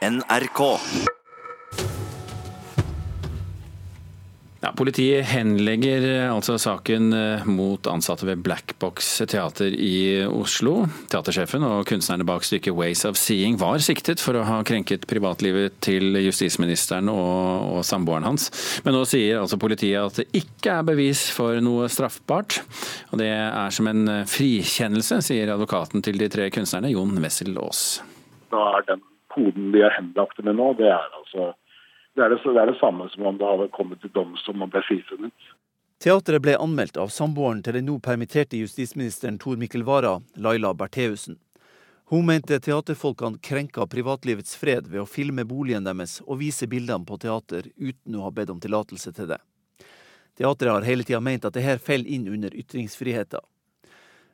NRK. Ja, politiet henlegger eh, altså saken eh, mot ansatte ved Black Box teater i Oslo. Teatersjefen og kunstnerne bak stykket Ways of Seeing var siktet for å ha krenket privatlivet til justisministeren og, og samboeren hans. Men nå sier altså politiet at det ikke er bevis for noe straffbart. Og det er som en eh, frikjennelse, sier advokaten til de tre kunstnerne, Jon Wessel Aas. Nå er den koden de er henlagt med nå, det er altså det er det, det er det, samme som om det hadde kommet til doms om man ble frifunnet. Teatret ble anmeldt av samboeren til den nå permitterte justisministeren Tor Mikkel Wara, Laila Bertheussen. Hun mente teaterfolkene krenka privatlivets fred ved å filme boligen deres og vise bildene på teater uten å ha bedt om tillatelse til det. Teatret har hele tida ment at det her faller inn under ytringsfriheten.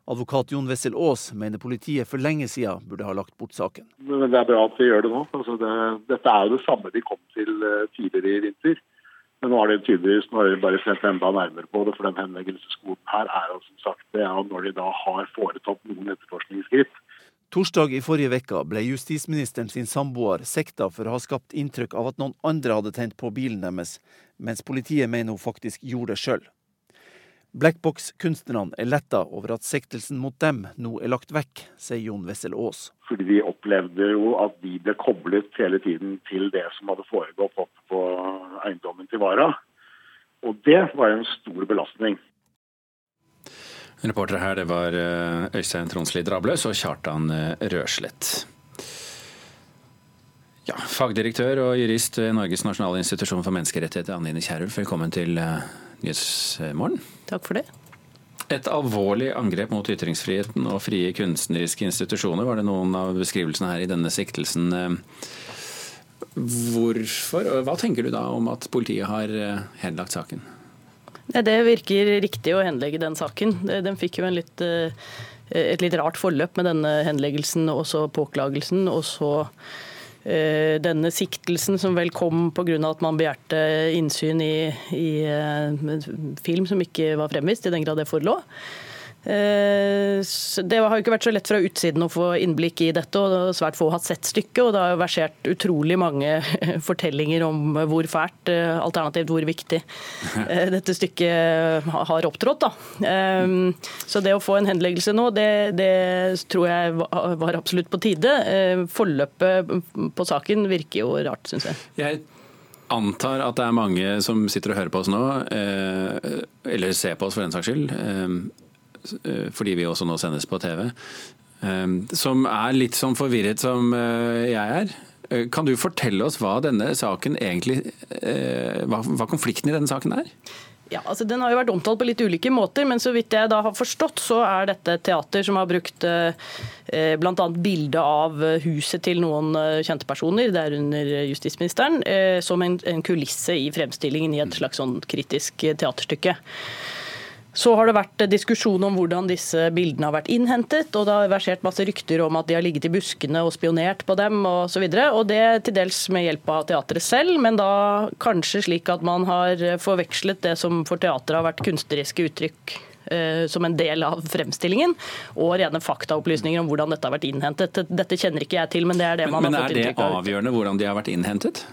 Advokat Jon Wessel Aas mener politiet for lenge siden burde ha lagt bort saken. Men Det er bra at vi gjør det nå. Altså det, dette er jo det samme de kom til eh, tidligere i vinter. Men nå har de tydeligvis nå har de bare sett enda nærmere på det, for den henleggelseskoden her er jo som sagt det er når de da har foretatt noen etterforskningsskritt. Torsdag i forrige uke ble justisministeren sin samboer sekta for å ha skapt inntrykk av at noen andre hadde tent på bilen deres, mens politiet mener hun faktisk gjorde det sjøl. Blackbox-kunstnerne er letta over at siktelsen mot dem nå er lagt vekk, sier Jon Wessel Aas. Fordi vi opplevde jo at de ble koblet hele tiden til det som hadde foregått oppe på eiendommen til Vara. Og det var en stor belastning. Reportere her det var eh, Øystein Tronsli Drabløs og Kjartan eh, Røslett. Ja, Fagdirektør og jurist ved Norges nasjonale institusjon for menneskerettigheter, Anine Kierulf, velkommen til eh, Nyhetsmorgen. Takk for det. Et alvorlig angrep mot ytringsfriheten og frie kunstneriske institusjoner, var det noen av beskrivelsene her i denne siktelsen. Hvorfor, og hva tenker du da om at politiet har eh, henlagt saken? Det virker riktig å henlegge den saken. Den fikk jo litt, eh, et litt rart forløp med denne henleggelsen og så påklagelsen. og så Eh, denne siktelsen som vel kom pga. at man begjærte innsyn i, i eh, film som ikke var fremvist, i den grad det forelå. Eh, det har jo ikke vært så lett fra utsiden å få innblikk i dette, og svært få har sett stykket. Og det har jo versert utrolig mange fortellinger om hvor fælt, eh, alternativt hvor viktig, eh, dette stykket har opptrådt. Da. Så det å få en henleggelse nå, det, det tror jeg var absolutt på tide. Forløpet på saken virker jo rart, syns jeg. jeg antar at det er mange som sitter og hører på oss nå, eller ser på oss for den saks skyld fordi vi også nå sendes på TV, eh, som er litt sånn forvirret som eh, jeg er. Kan du fortelle oss hva denne saken egentlig, hva, hva konflikten i denne saken er? Ja, altså Den har jo vært omtalt på litt ulike måter, men så vidt jeg da har forstått, så er dette et teater som har brukt eh, bl.a. bilde av huset til noen kjente personer, derunder justisministeren, eh, som en, en, kulisse i fremstillingen i et slags sånn kritisk teaterstykke. Så har det vært diskusjon om hvordan disse bildene har vært innhentet. og Det har versert masse rykter om at de har ligget i buskene og spionert på dem osv. Det til dels med hjelp av teatret selv, men da kanskje slik at man har forvekslet det som for teatret har vært kunstneriske uttrykk eh, som en del av fremstillingen, og rene faktaopplysninger om hvordan dette har vært innhentet. Dette kjenner ikke jeg til, men det er det man men, har fått inntrykk av. Men er det avgjørende hvordan de har vært innhentet?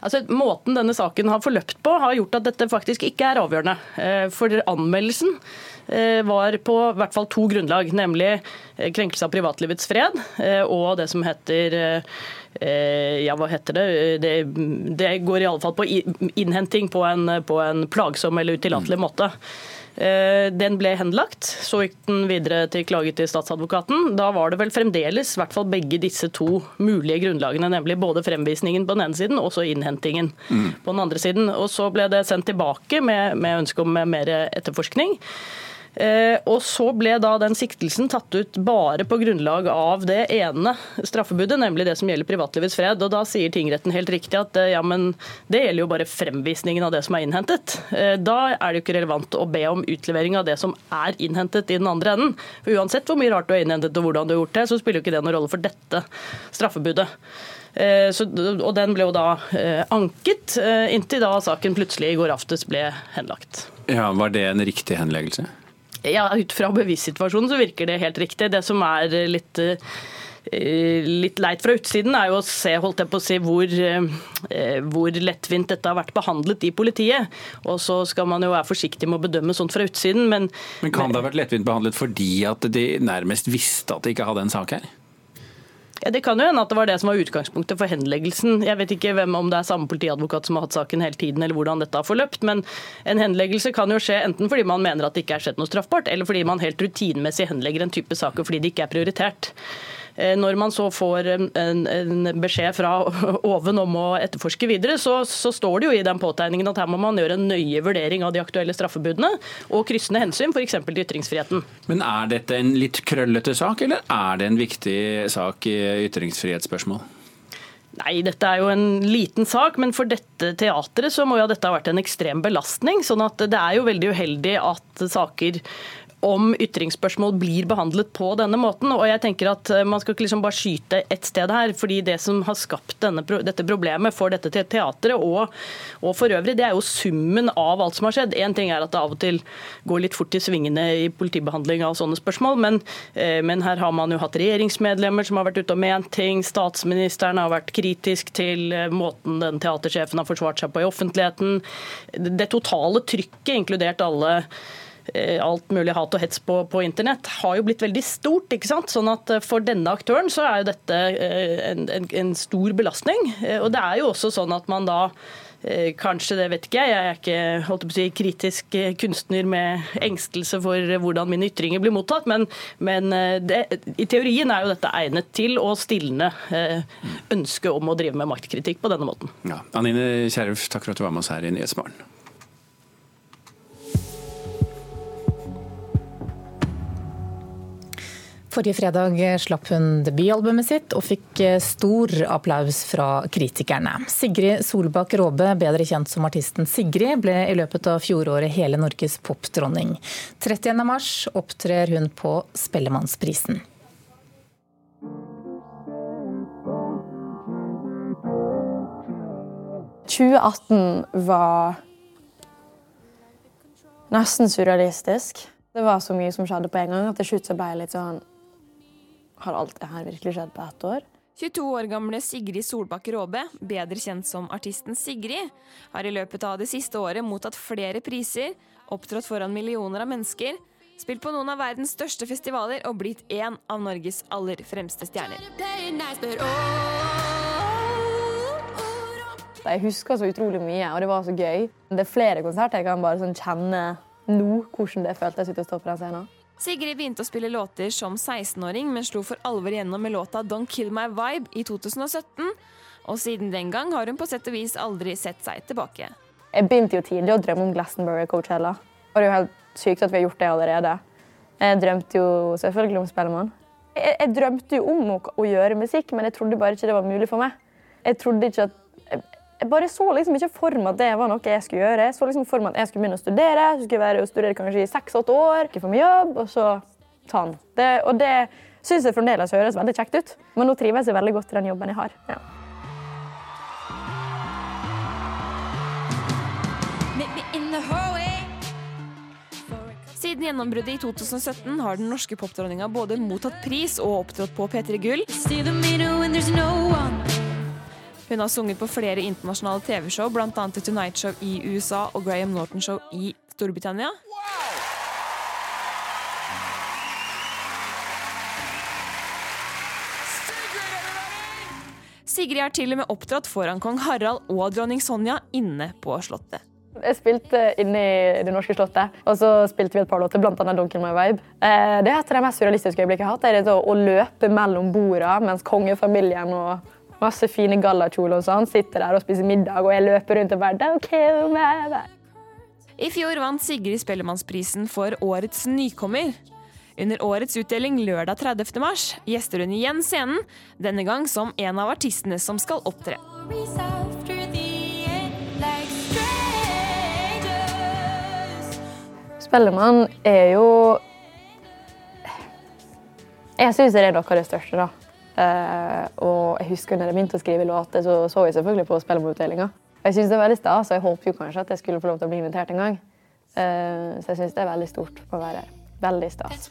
Altså, måten denne saken har forløpt på, har gjort at dette faktisk ikke er avgjørende. Eh, for anmeldelsen eh, var på hvert fall to grunnlag, nemlig eh, krenkelse av privatlivets fred og det som heter ja, hva heter det? det? Det, går i alle fall på innhenting på en, på en plagsom eller utillatelig måte. Eh, den ble henlagt. Så gikk den videre til klage til statsadvokaten. Da var det vel fremdeles i hvert fall begge disse to mulige grunnlagene, nemlig både fremvisningen på den ene siden og så innhentingen mm. på den andre siden. Og Så ble det sendt tilbake med, med ønske om mer etterforskning. Eh, og så ble da den siktelsen tatt ut bare på grunnlag av det ene straffebudet, nemlig det som gjelder privatlivets fred. Og da sier tingretten helt riktig at eh, ja, men det gjelder jo bare fremvisningen av det som er innhentet. Eh, da er det jo ikke relevant å be om utlevering av det som er innhentet i den andre enden. For uansett hvor mye rart du har innhentet og hvordan du har gjort det, så spiller jo ikke det noen rolle for dette straffebudet. Så, og Den ble jo da anket, inntil da saken plutselig i går aftes ble henlagt. Ja, Var det en riktig henleggelse? Ja, Ut fra bevissituasjonen så virker det helt riktig. Det som er litt eh, litt leit fra utsiden, er jo å se holdt jeg på å si, hvor, hvor lettvint dette har vært behandlet i politiet. Og så skal man jo være forsiktig med å bedømme sånt fra utsiden, men Men kan det ha vært lettvint behandlet fordi at de nærmest visste at de ikke hadde en sak her? Ja, Det kan jo hende at det var det som var utgangspunktet for henleggelsen. Jeg vet ikke hvem, om det er samme politiadvokat som har hatt saken hele tiden, eller hvordan dette har forløpt. Men en henleggelse kan jo skje enten fordi man mener at det ikke er skjedd noe straffbart, eller fordi man helt rutinemessig henlegger en type saker fordi det ikke er prioritert. Eh, når man så får en, en beskjed fra oven om å etterforske videre, så, så, står det jo i den påtegningen at her må man gjøre en nøye vurdering av de aktuelle straffebudene og kryssende hensyn, f.eks. til ytringsfriheten. Men er dette en litt krøllete sak, eller er det en viktig sak i ytringsfrihetsspørsmål? Nei, dette er jo en liten sak, men for dette teatret så må jo dette ha vært en ekstrem belastning. sånn at det er jo veldig uheldig at saker om ytringsspørsmål blir behandlet på denne måten. Og jeg tenker at eh, Man skal ikke liksom bare skyte ett sted her. fordi Det som har skapt denne, dette problemet for dette teatret og, og, for øvrig, det er jo summen av alt som har skjedd. Én ting er at det av og til går litt fort i svingene i politibehandling av sånne spørsmål, men, eh, men, her har man jo hatt regjeringsmedlemmer som har vært ute og ment ting. Statsministeren har vært kritisk til eh, måten den teatersjefen har forsvart seg på i offentligheten. Det totale trykket, inkludert alle alt mulig hat og hets på, på, internett, har jo blitt veldig stort. ikke sant? Sånn at eh, For denne aktøren så er jo dette eh, en, en, en stor belastning. Og det er jo også sånn at man da Kanskje, det vet ikke jeg. Jeg er ikke holdt på å si, kritisk kunstner med engstelse for hvordan mine ytringer blir mottatt, men, men det, i teorien er jo dette egnet til å stilne ønsket om å drive med maktkritikk på denne måten. Ja. Anine Kjerulf, takk for at du var med oss her i Nyhetsmorgen. Forrige fredag slapp hun debutalbumet sitt og fikk eh, stor applaus fra kritikerne. Sigrid Solbakk Råbe, bedre kjent som artisten Sigrid, ble i løpet av fjoråret hele Norges popdronning. 31.3 opptrer hun på Spellemannsprisen. «2018 var nesten surrealistisk. Det var så mye som skjedde på en gang at til slutt ble litt sånn har alt det her virkelig skjedd på ett år? 22 år gamle Sigrid Solbakk Råbe, bedre kjent som artisten Sigrid, har i løpet av det siste året mottatt flere priser, opptrådt foran millioner av mennesker, spilt på noen av verdens største festivaler og blitt én av Norges aller fremste stjerner. Jeg husker så utrolig mye, og det var så gøy. Det er flere konserter jeg kan bare sånn kjenne nå hvordan det føltes ut å stå på den scenen. Sigrid begynte å spille låter som 16-åring, men slo for alvor gjennom med låta 'Don't Kill My Vibe' i 2017. Og siden den gang har hun på sett og vis aldri sett seg tilbake. Jeg begynte jo tidlig å drømme om Glastonbury Coachella. Og det er jo helt sykt at vi har gjort det allerede. Jeg drømte jo selvfølgelig om Spellemann. Jeg, jeg drømte jo om å, å, gjøre musikk, men jeg trodde bare ikke det var mulig for meg. Jeg trodde ikke at jeg bare så liksom ikke for meg at det var noe jeg skulle gjøre. Jeg så liksom for meg at jeg skulle begynne å studere. så skulle være og studere kanskje i seks-åtte år, ikke få meg jobb, og så ta den. Det, og det syns jeg fremdeles høres veldig kjekt ut. Men nå trives jeg veldig godt i den jobben jeg har. Ja. Siden gjennombruddet i 2017 har den norske popdronninga både mottatt pris og opptrådt på P3 Gull. Hun har sunget på flere internasjonale TV-show, bl.a. The Tonight Show i USA og Graham Norton Show i Storbritannia. Sigrid har til og med oppdratt foran kong Harald og dronning Sonja inne på Slottet. Jeg spilte inne i Det norske slottet, og så spilte vi et par låter, bl.a. Duncan My Vibe. Eh, det er et av de mest surrealistiske øyeblikkene jeg har hatt. Det er å løpe mellom borda mens kongefamilien og masse fine gallakjoler og sånn, sitter der og spiser middag, og jeg løper rundt og bare Don't kill me. I fjor vant Sigrid Spellemannsprisen for årets nykommer. Under årets utdeling lørdag 30. mars gjester hun igjen scenen, denne gang som en av artistene som skal opptre. Spellemann er jo Jeg syns det er noe av det største, da. Uh, og jeg husker når jeg begynte å skrive låter, så så jeg selvfølgelig på Spellemannutdelinga. Jeg syns det er veldig stas, og jeg håper jo kanskje at jeg skulle få lov til å bli invitert en gang. Uh, så jeg syns det er veldig stort å være her. Veldig stas.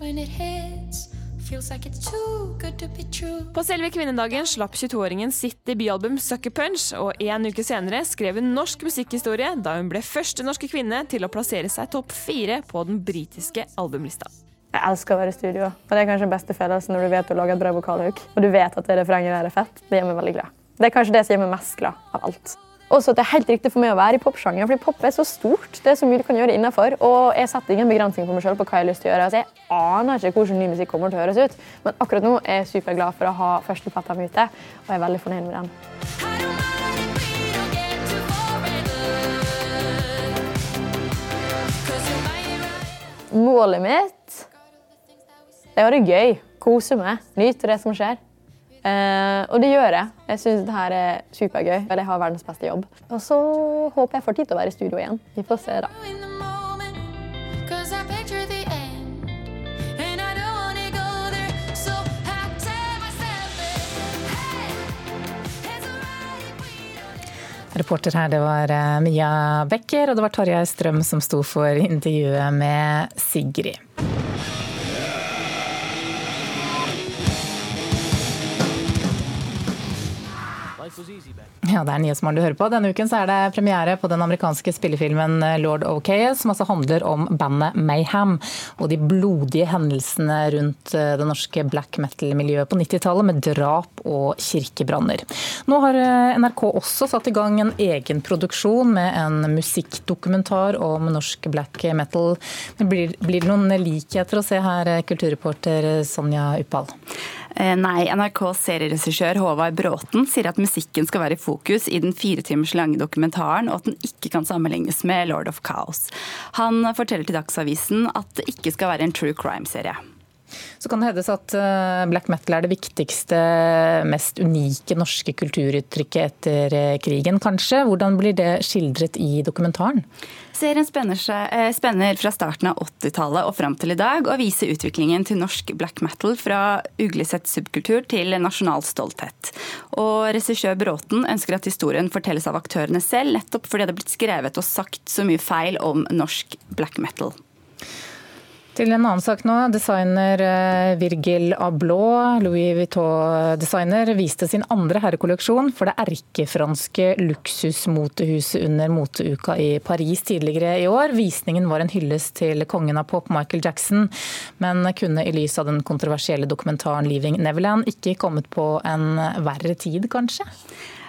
På selve kvinnedagen slapp 22-åringen sitt debutalbum 'Sucker Punch', og en uke senere skrev hun norsk musikkhistorie da hun ble første norske kvinne til å plassere seg topp fire på den britiske albumlista. Jeg elsker å være i studio. og Det er kanskje den beste følelsen når du vet du lager et bra vokalhook, og du vet at det refrenget der er fett. Det gjør meg veldig glad. Det er kanskje det som gjør meg mest glad av alt. Også at det er helt riktig for meg å være i popsjangeren, fordi pop er så stort. Det er så mye du kan gjøre innenfor, og jeg setter ingen begrensning på meg sjøl på hva jeg har lyst til å gjøre. Altså, jeg aner ikke hvordan ny musikk kommer til å høres ut, men akkurat nå er jeg superglad for å ha førsteplata mi ute, og jeg er veldig fornøyd med den. Målet mitt det har det gøy, koser meg, nyter det som skjer. Eh, og det gjør jeg. Jeg syns det her er supergøy. Eller jeg har verdens beste jobb. Og så håper jeg får tid til å være i studio igjen. Vi får se, da. Reporter her det var eh, Mia Becker, og det var Tarjei Strøm som sto for intervjuet med Sigrid. Ja, Det er Nyhetsmorgen du hører på. Denne uken er det premiere på den amerikanske spillefilmen Lord of Chaos, som altså handler om bandet Mayhem og de blodige hendelsene rundt eh, det norske black metal-miljøet på 90-tallet, med drap og kirkebranner. Nå har eh, NRK også satt i gang en egen produksjon med en musikkdokumentar om norsk black metal. Blir, blir det noen likheter å se her, kulturreporter Sonja Uppal? Eh, nei, NRKs serieregissør Håvard Bråten sier at musikken skal være i fokus i den fire timers lange dokumentaren, og at den ikke kan sammenlignes med Lord of Chaos. Han forteller til Dagsavisen at det ikke skal være en true crime-serie. Så kan det hevdes at eh, black metal er det viktigste, mest unike norske kulturuttrykket etter eh, krigen, kanskje. Hvordan blir det skildret i dokumentaren? Serien spenner, seg, eh, spenner fra starten av 80-tallet og fram til i dag, og viser utviklingen til norsk black metal fra uglesett subkultur til nasjonal stolthet. Og regissør Bråten ønsker at historien fortelles av aktørene selv, nettopp fordi det er blitt skrevet og sagt så mye feil om norsk black metal. Til en annen sak nå. Designer eh, Virgil Abloh, Louis Vuitton-designer, viste sin andre herrekolleksjon for det erkefranske luksusmotehuset under moteuka i Paris tidligere i år. Visningen var en hyllest til kongen av pop, Michael Jackson, men kunne i lys av den kontroversielle dokumentaren 'Leaving Neverland' ikke kommet på en verre tid, kanskje?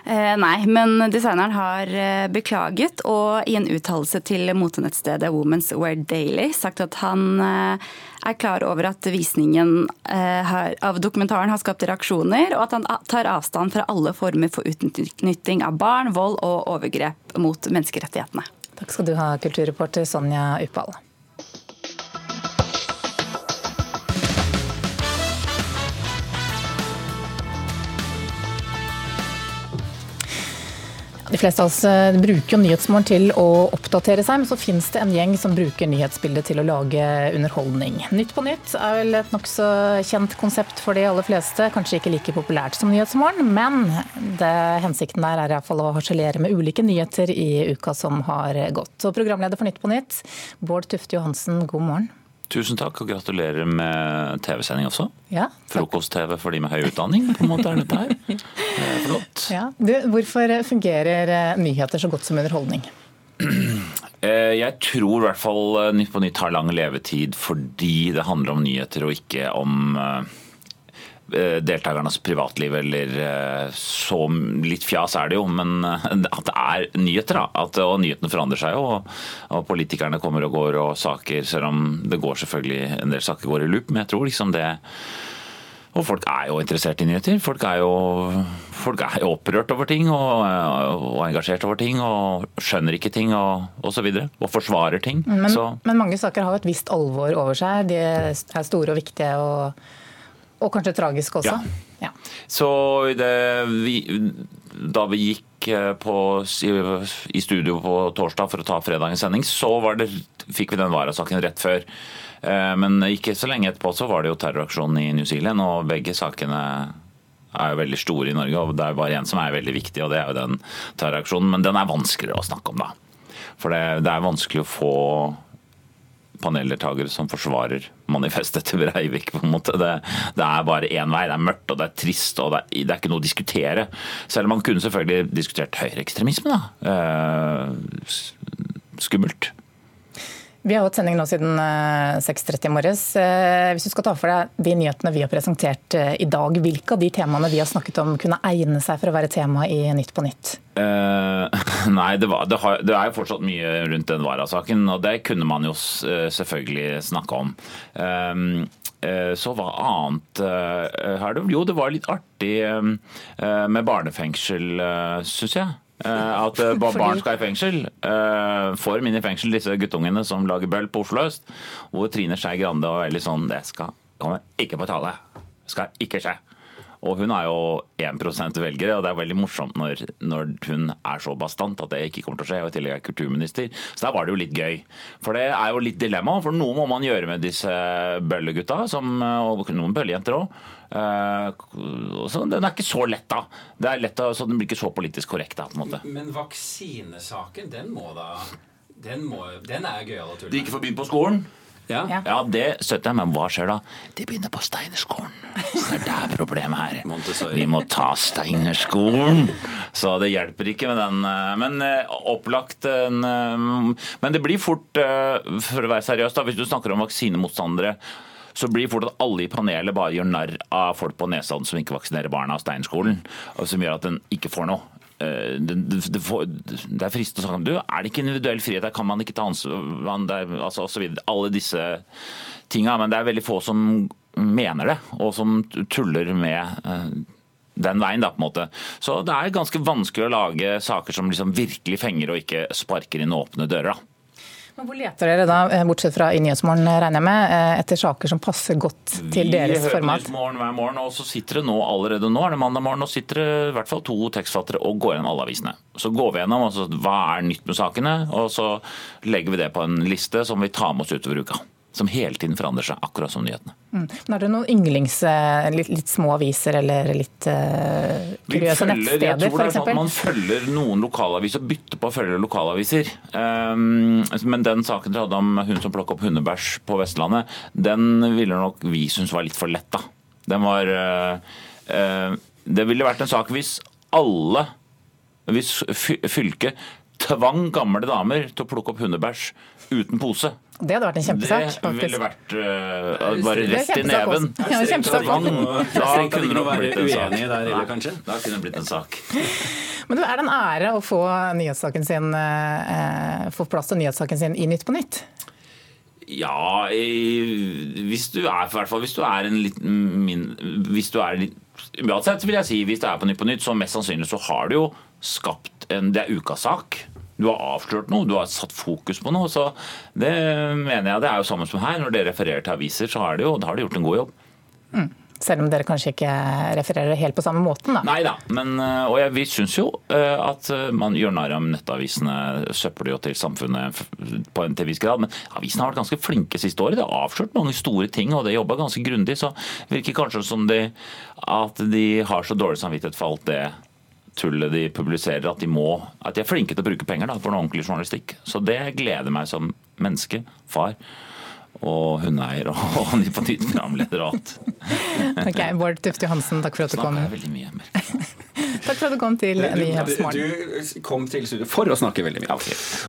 Eh, nei, men designeren har eh, beklaget og i en uttalelse til motenettstedet Women's Wear Daily sagt at han eh, er klar over at visningen av dokumentaren har skapt reaksjoner, og at han tar avstand fra alle former for utnytting av barn, vold og overgrep mot menneskerettighetene. Takk skal du ha, kulturreporter Sonja Uppal. De fleste av oss eh, bruker jo Nyhetsmorgen til å oppdatere seg, men så finnes det en gjeng som bruker nyhetsbildet til å lage underholdning. Nytt på nytt er vel et nokså kjent konsept for de aller fleste. Kanskje ikke like populært som Nyhetsmorgen, men det, hensikten der er iallfall å harselere med ulike nyheter i uka som har gått. Så programleder for Nytt på nytt, Bård Tufte Johansen, god morgen. Tusen takk, og gratulerer med TV-sending også. Ja, Frokost-TV for de med høy utdanning, på en måte er dette her. Er flott. Ja. Du, hvorfor fungerer eh, nyheter så godt som underholdning? Eh, jeg tror i hvert fall eh, Nytt på Nytt har lang levetid fordi det handler om nyheter og ikke om Eh, deltakernes privatliv eller eh, så Litt fjas er det jo, men eh, at det er nyheter. da, at, og Nyhetene forandrer seg jo. Og, og, politikerne kommer og går og saker, selv om det går selvfølgelig en del saker går i loop. Men jeg tror liksom det og folk er jo interessert i nyheter. Folk er jo, folk er jo opprørt over ting og, og, engasjert over ting og skjønner ikke ting og osv. Og, og forsvarer ting. Men, men, mange saker har jo et visst alvor over seg. De er store og viktige. og og kanskje tragisk også. Ja. ja. Så det, vi, da vi gikk eh, på, i studio på torsdag for å ta fredagens sending, så det, fikk vi den Vara-saken rett før. Eh, men ikke så lenge etterpå så var det jo terroraksjonen i New Zealand, og begge sakene er jo veldig store i Norge. og Det er bare én som er veldig viktig, og det er jo den terroraksjonen. Men den er vanskeligere å snakke om, da. For det, det er vanskelig å få paneldeltakere som forsvarer manifestet til Breivik. på en måte. Det, det er bare én vei. Det er mørkt og det er trist og det er, det er, ikke noe å diskutere. Selv om man kunne selvfølgelig diskutert høyreekstremisme. da. Eh, skummelt. Vi har hatt sending nå siden 6.30 eh, i morges. Eh, hvis du skal ta for deg de nyhetene vi har presentert eh, i dag, hvilke av de temaene vi har snakket om kunne egne seg for å være tema i Nytt på nytt? Uh, nei, det, var, det, har, det, er jo fortsatt mye rundt den Vara-saken, og det kunne man jo selvfølgelig snakke om. Um, så hva annet her? Jo, det var litt artig med barnefengsel, syns jeg. Eh, at eh, barn skal i fengsel. Eh, får min i fengsel, disse guttungene som lager bøll på Oslo øst. Hvor Trine Skei Grande var veldig sånn Det skal kommer ikke på tale. Skal ikke skje. Og hun er jo 1% velgere, og det er veldig morsomt når, når, hun er så bastant at det ikke kommer til å skje, og i tillegg er kulturminister. Så da var det jo litt gøy. For det er jo litt dilemma, for noe må man gjøre med disse bøllegutta, som, og noen bøllejenter òg. Uh, den er ikke så lett, da. Det er lett, så Den blir ikke så politisk korrekt. da, på en måte. Men vaksinesaken, den må da Den, må, den er gøyal å tulle med. De ikke får begynt på skolen? Ja. ja, det støtter jeg, men hva skjer da? De begynner på Steinerskolen. Det er der problemet her. Vi må ta Steinerskolen! Så det hjelper ikke med den. Eh, men eh, opplagt en Men det blir fort, for å være seriøs, da, hvis du snakker om vaksinemotstandere så blir det fort at alle i panelet bare gjør narr av folk på Nesodden som ikke vaksinerer barna av Steinskolen, og som gjør at den ikke får noe. Eh, det, det, er fristende å snakke, du er det ikke individuell frihet, der kan man ikke ta ansvar altså, Alle disse tinga. Men det er veldig få som mener det, og som tuller med eh, den veien. da på en måte. Så det er ganske vanskelig å lage saker som liksom virkelig fenger og ikke sparker inn åpne dører. da. Men Hvor leter dere da, eh, bortsett fra i Nyhetsmorgen, regner jeg med, eh, etter saker som passer godt til deres format? Vi hører Nyhetsmorgen hver morgen, og så sitter det nå allerede nå er det mandag morgen, og sitter det i hvert fall to tekstfattere og går gjennom alle avisene. Så går vi gjennom altså, hva er nytt med sakene, og så legger vi det på en liste som vi tar med oss utover uka som hele tiden forandrer seg, akkurat som nyhetene. Mm. Men Er det noen yndlings, eh, litt, litt små aviser eller litt uh, kuriøse nettsteder f.eks.? Sånn man følger noen lokalaviser, bytter på å følge lokalaviser. Um, men den saken dere hadde om hun som plukka opp hundebæsj på Vestlandet, den ville nok vi synes var litt for lett, da. Den var uh, uh, Det ville vært en sak hvis alle, hvis fylket tvang gamle damer til å plukke opp hundebæsj uten pose. Det hadde vært en kjempesak. Det ville vært uh, bare rett i neven. Ja, kjempesak. Da kunne det være uenige der heller, kanskje. Da kunne det blitt en sak. Men det er det en ære å få, sin, uh, få plass til nyhetssaken sin i Nytt på Nytt? Ja, hvis du er, i hvert fall hvis du er en liten min, Hvis du er litt Uansett vil jeg si, hvis det er på Nytt på Nytt, så mest sannsynlig så har du jo skapt en Det er ukasak. Du har avslørt noe, du har satt fokus på noe. så Det mener jeg det er jo samme som her. Når dere refererer til aviser, så har det jo, da har de gjort en god jobb. Mm. Selv om dere kanskje ikke refererer helt på samme måten? da? Nei da, men, og jeg, vi syns jo eh, at eh, man gjør narr av nettavisene. Søpler jo til samfunnet på en til viss grad. Men avisene har vært ganske flinke siste året. Det har avslørt mange store ting, og det jobba ganske grundig. Så virker kanskje som de, at de har så dårlig samvittighet for alt det tullet de publiserer, at de, må, at de er flinke til å bruke penger da, for noe ordentlig journalistikk. Så det gleder meg som menneske, far og hundeeier og, og på nytt programleder og alt. ok, Bård Tufte Johansen, takk for at du kom. veldig mye. takk for at du kom til Nyhetsmorgen. Du kom til studio for å snakke veldig mye. Okay.